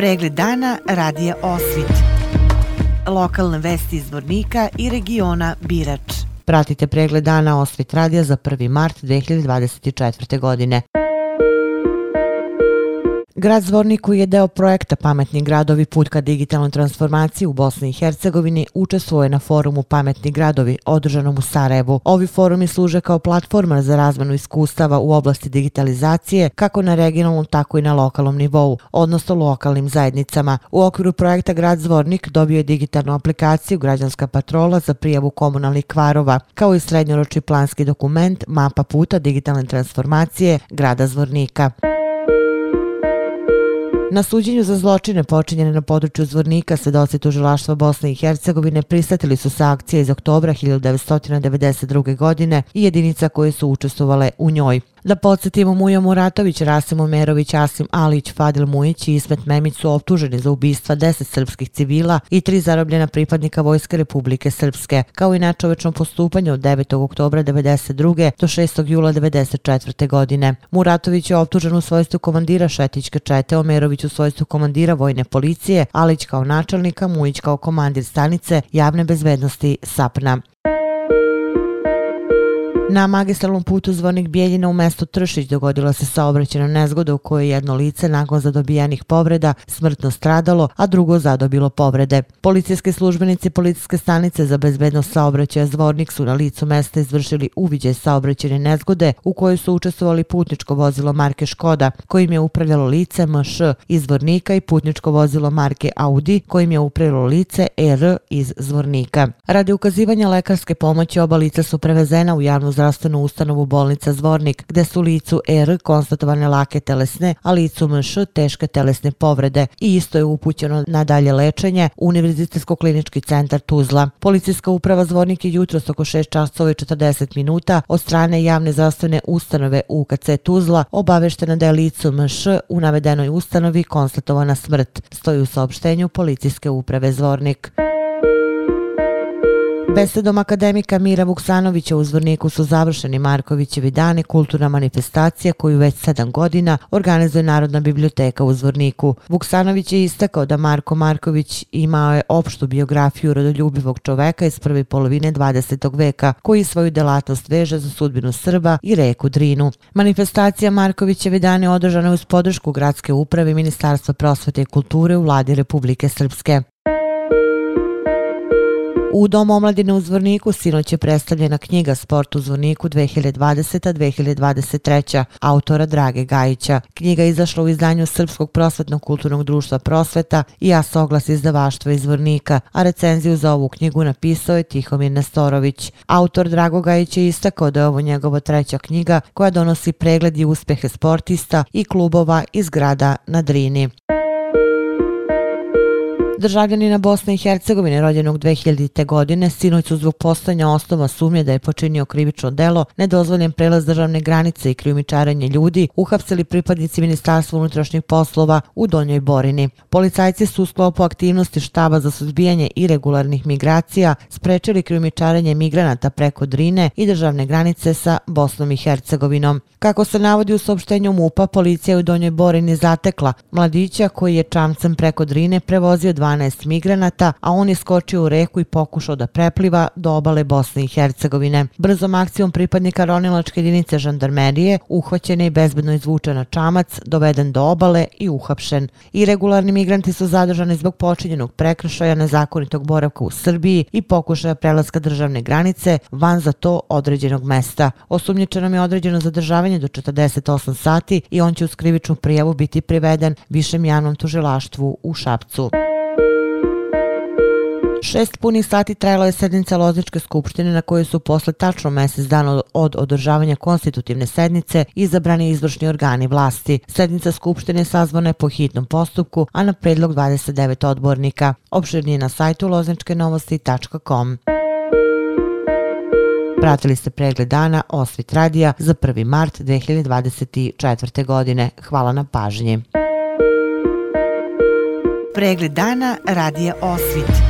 Pregled dana radija Osvit. Lokalne vesti iz Vornika i regiona Birač. Pratite pregled dana Osvit radija za 1. mart 2024. godine. Grad Zvornik koji je deo projekta Pametni gradovi put ka digitalnoj transformaciji u Bosni i Hercegovini učestvuje na forumu Pametni gradovi održanom u Sarajevu. Ovi forumi služe kao platforma za razmenu iskustava u oblasti digitalizacije kako na regionalnom tako i na lokalnom nivou, odnosno lokalnim zajednicama. U okviru projekta Grad Zvornik dobio je digitalnu aplikaciju Građanska patrola za prijavu komunalnih kvarova, kao i srednjoročni planski dokument Mapa puta digitalne transformacije grada Zvornika. Na suđenju za zločine počinjene na području Zvornika svedoci tužilaštva Bosne i Hercegovine pristatili su sa akcije iz oktobra 1992. godine i jedinica koje su učestvovale u njoj. Da podsjetimo, Mujo Muratović, Rasim Omerović, Asim Alić, Fadil Mujić i Ismet Memić su optuženi za ubistva 10 srpskih civila i tri zarobljena pripadnika Vojske Republike Srpske, kao i nečovečno postupanje od 9. oktobra 1992. do 6. jula 1994. godine. Muratović je optužen u svojstvu komandira Šetićke čete, Omerović u svojstvu komandira Vojne policije, Alić kao načelnika, Mujić kao komandir stanice javne bezbednosti SAPNA. Na magistralnom putu Zvornik Bijeljina u mesto Tršić dogodila se saobraćena nezgoda u kojoj jedno lice nakon zadobijenih povreda smrtno stradalo, a drugo zadobilo povrede. Policijske službenici policijske stanice za bezbednost saobraćaja Zvornik su na licu mesta izvršili uviđaj saobraćene nezgode u kojoj su učestvovali putničko vozilo marke Škoda kojim je upravljalo lice MŠ iz Zvornika i putničko vozilo marke Audi kojim je upravljalo lice ER iz Zvornika. Radi ukazivanja lekarske pomoći oba lica su prevezena u javnu zdravstvenu ustanovu bolnica Zvornik, gde su licu R konstatovane lake telesne, a licu MŠ teške telesne povrede i isto je upućeno na dalje lečenje Univerzitetsko-klinički centar Tuzla. Policijska uprava Zvornik je jutro oko 6 časova i 40 minuta od strane javne zdravstvene ustanove UKC Tuzla obaveštena da je licu MŠ u navedenoj ustanovi konstatovana smrt, stoji u saopštenju Policijske uprave Zvornik. Besedom akademika Mira Vuksanovića u Zvorniku su završeni Markovićevi dani, kulturna manifestacija koju već sedam godina organizuje Narodna biblioteka u Zvorniku. Vuksanović je istakao da Marko Marković imao je opštu biografiju rodoljubivog čoveka iz prve polovine 20. veka, koji svoju delatnost veže za sudbinu Srba i reku Drinu. Manifestacija Markovićevi dane održana uz podršku Gradske uprave Ministarstva prosvete i kulture u vladi Republike Srpske. U Domu omladine u Zvorniku sinoć je predstavljena knjiga Sport u Zvorniku 2020-2023. autora Drage Gajića. Knjiga izašla u izdanju Srpskog prosvetnog kulturnog društva Prosveta i ja oglas izdavaštva iz Zvornika, a recenziju za ovu knjigu napisao je Tihomir Nestorović. Autor Drago Gajić je istakao da je ovo njegova treća knjiga koja donosi pregled i uspehe sportista i klubova iz grada na Drini državljanina Bosne i Hercegovine rođenog 2000. godine sinoć su zbog postanja osnova sumnje da je počinio krivično delo, nedozvoljen prelaz državne granice i krijumičaranje ljudi, uhapsili pripadnici Ministarstva unutrašnjih poslova u Donjoj Borini. Policajci su u sklopu aktivnosti štaba za suzbijanje irregularnih migracija sprečili krijumičaranje migranata preko Drine i državne granice sa Bosnom i Hercegovinom. Kako se navodi u saopštenju MUPA, policija u Donjoj Borini zatekla mladića koji je čamcem preko Drine prevozio 12 migranata, a on je skočio u reku i pokušao da prepliva do obale Bosne i Hercegovine. Brzom akcijom pripadnika ronilačke jedinice žandarmerije uhvaćen je i bezbedno izvučen na čamac, doveden do obale i uhapšen. Irregularni migranti su zadržani zbog počinjenog prekršaja nezakonitog boravka u Srbiji i pokušaja prelaska državne granice van za to određenog mesta. Osumnjičenom je određeno zadržavanje do 48 sati i on će uz krivičnu prijavu biti priveden višem javnom tužilaštvu u Šapcu. Šest punih sati trajala je sednica Lozničke skupštine na kojoj su posle tačno mjesec dana od održavanja konstitutivne sednice izabrani izvršni organi vlasti. Sednica skupštine sazvana je po hitnom postupku, a na predlog 29 odbornika. Opširnije na sajtu lozničkenovosti.com. Pratili ste pregled dana Osvit radija za 1. mart 2024. godine. Hvala na pažnji. Pregled dana radija Osvit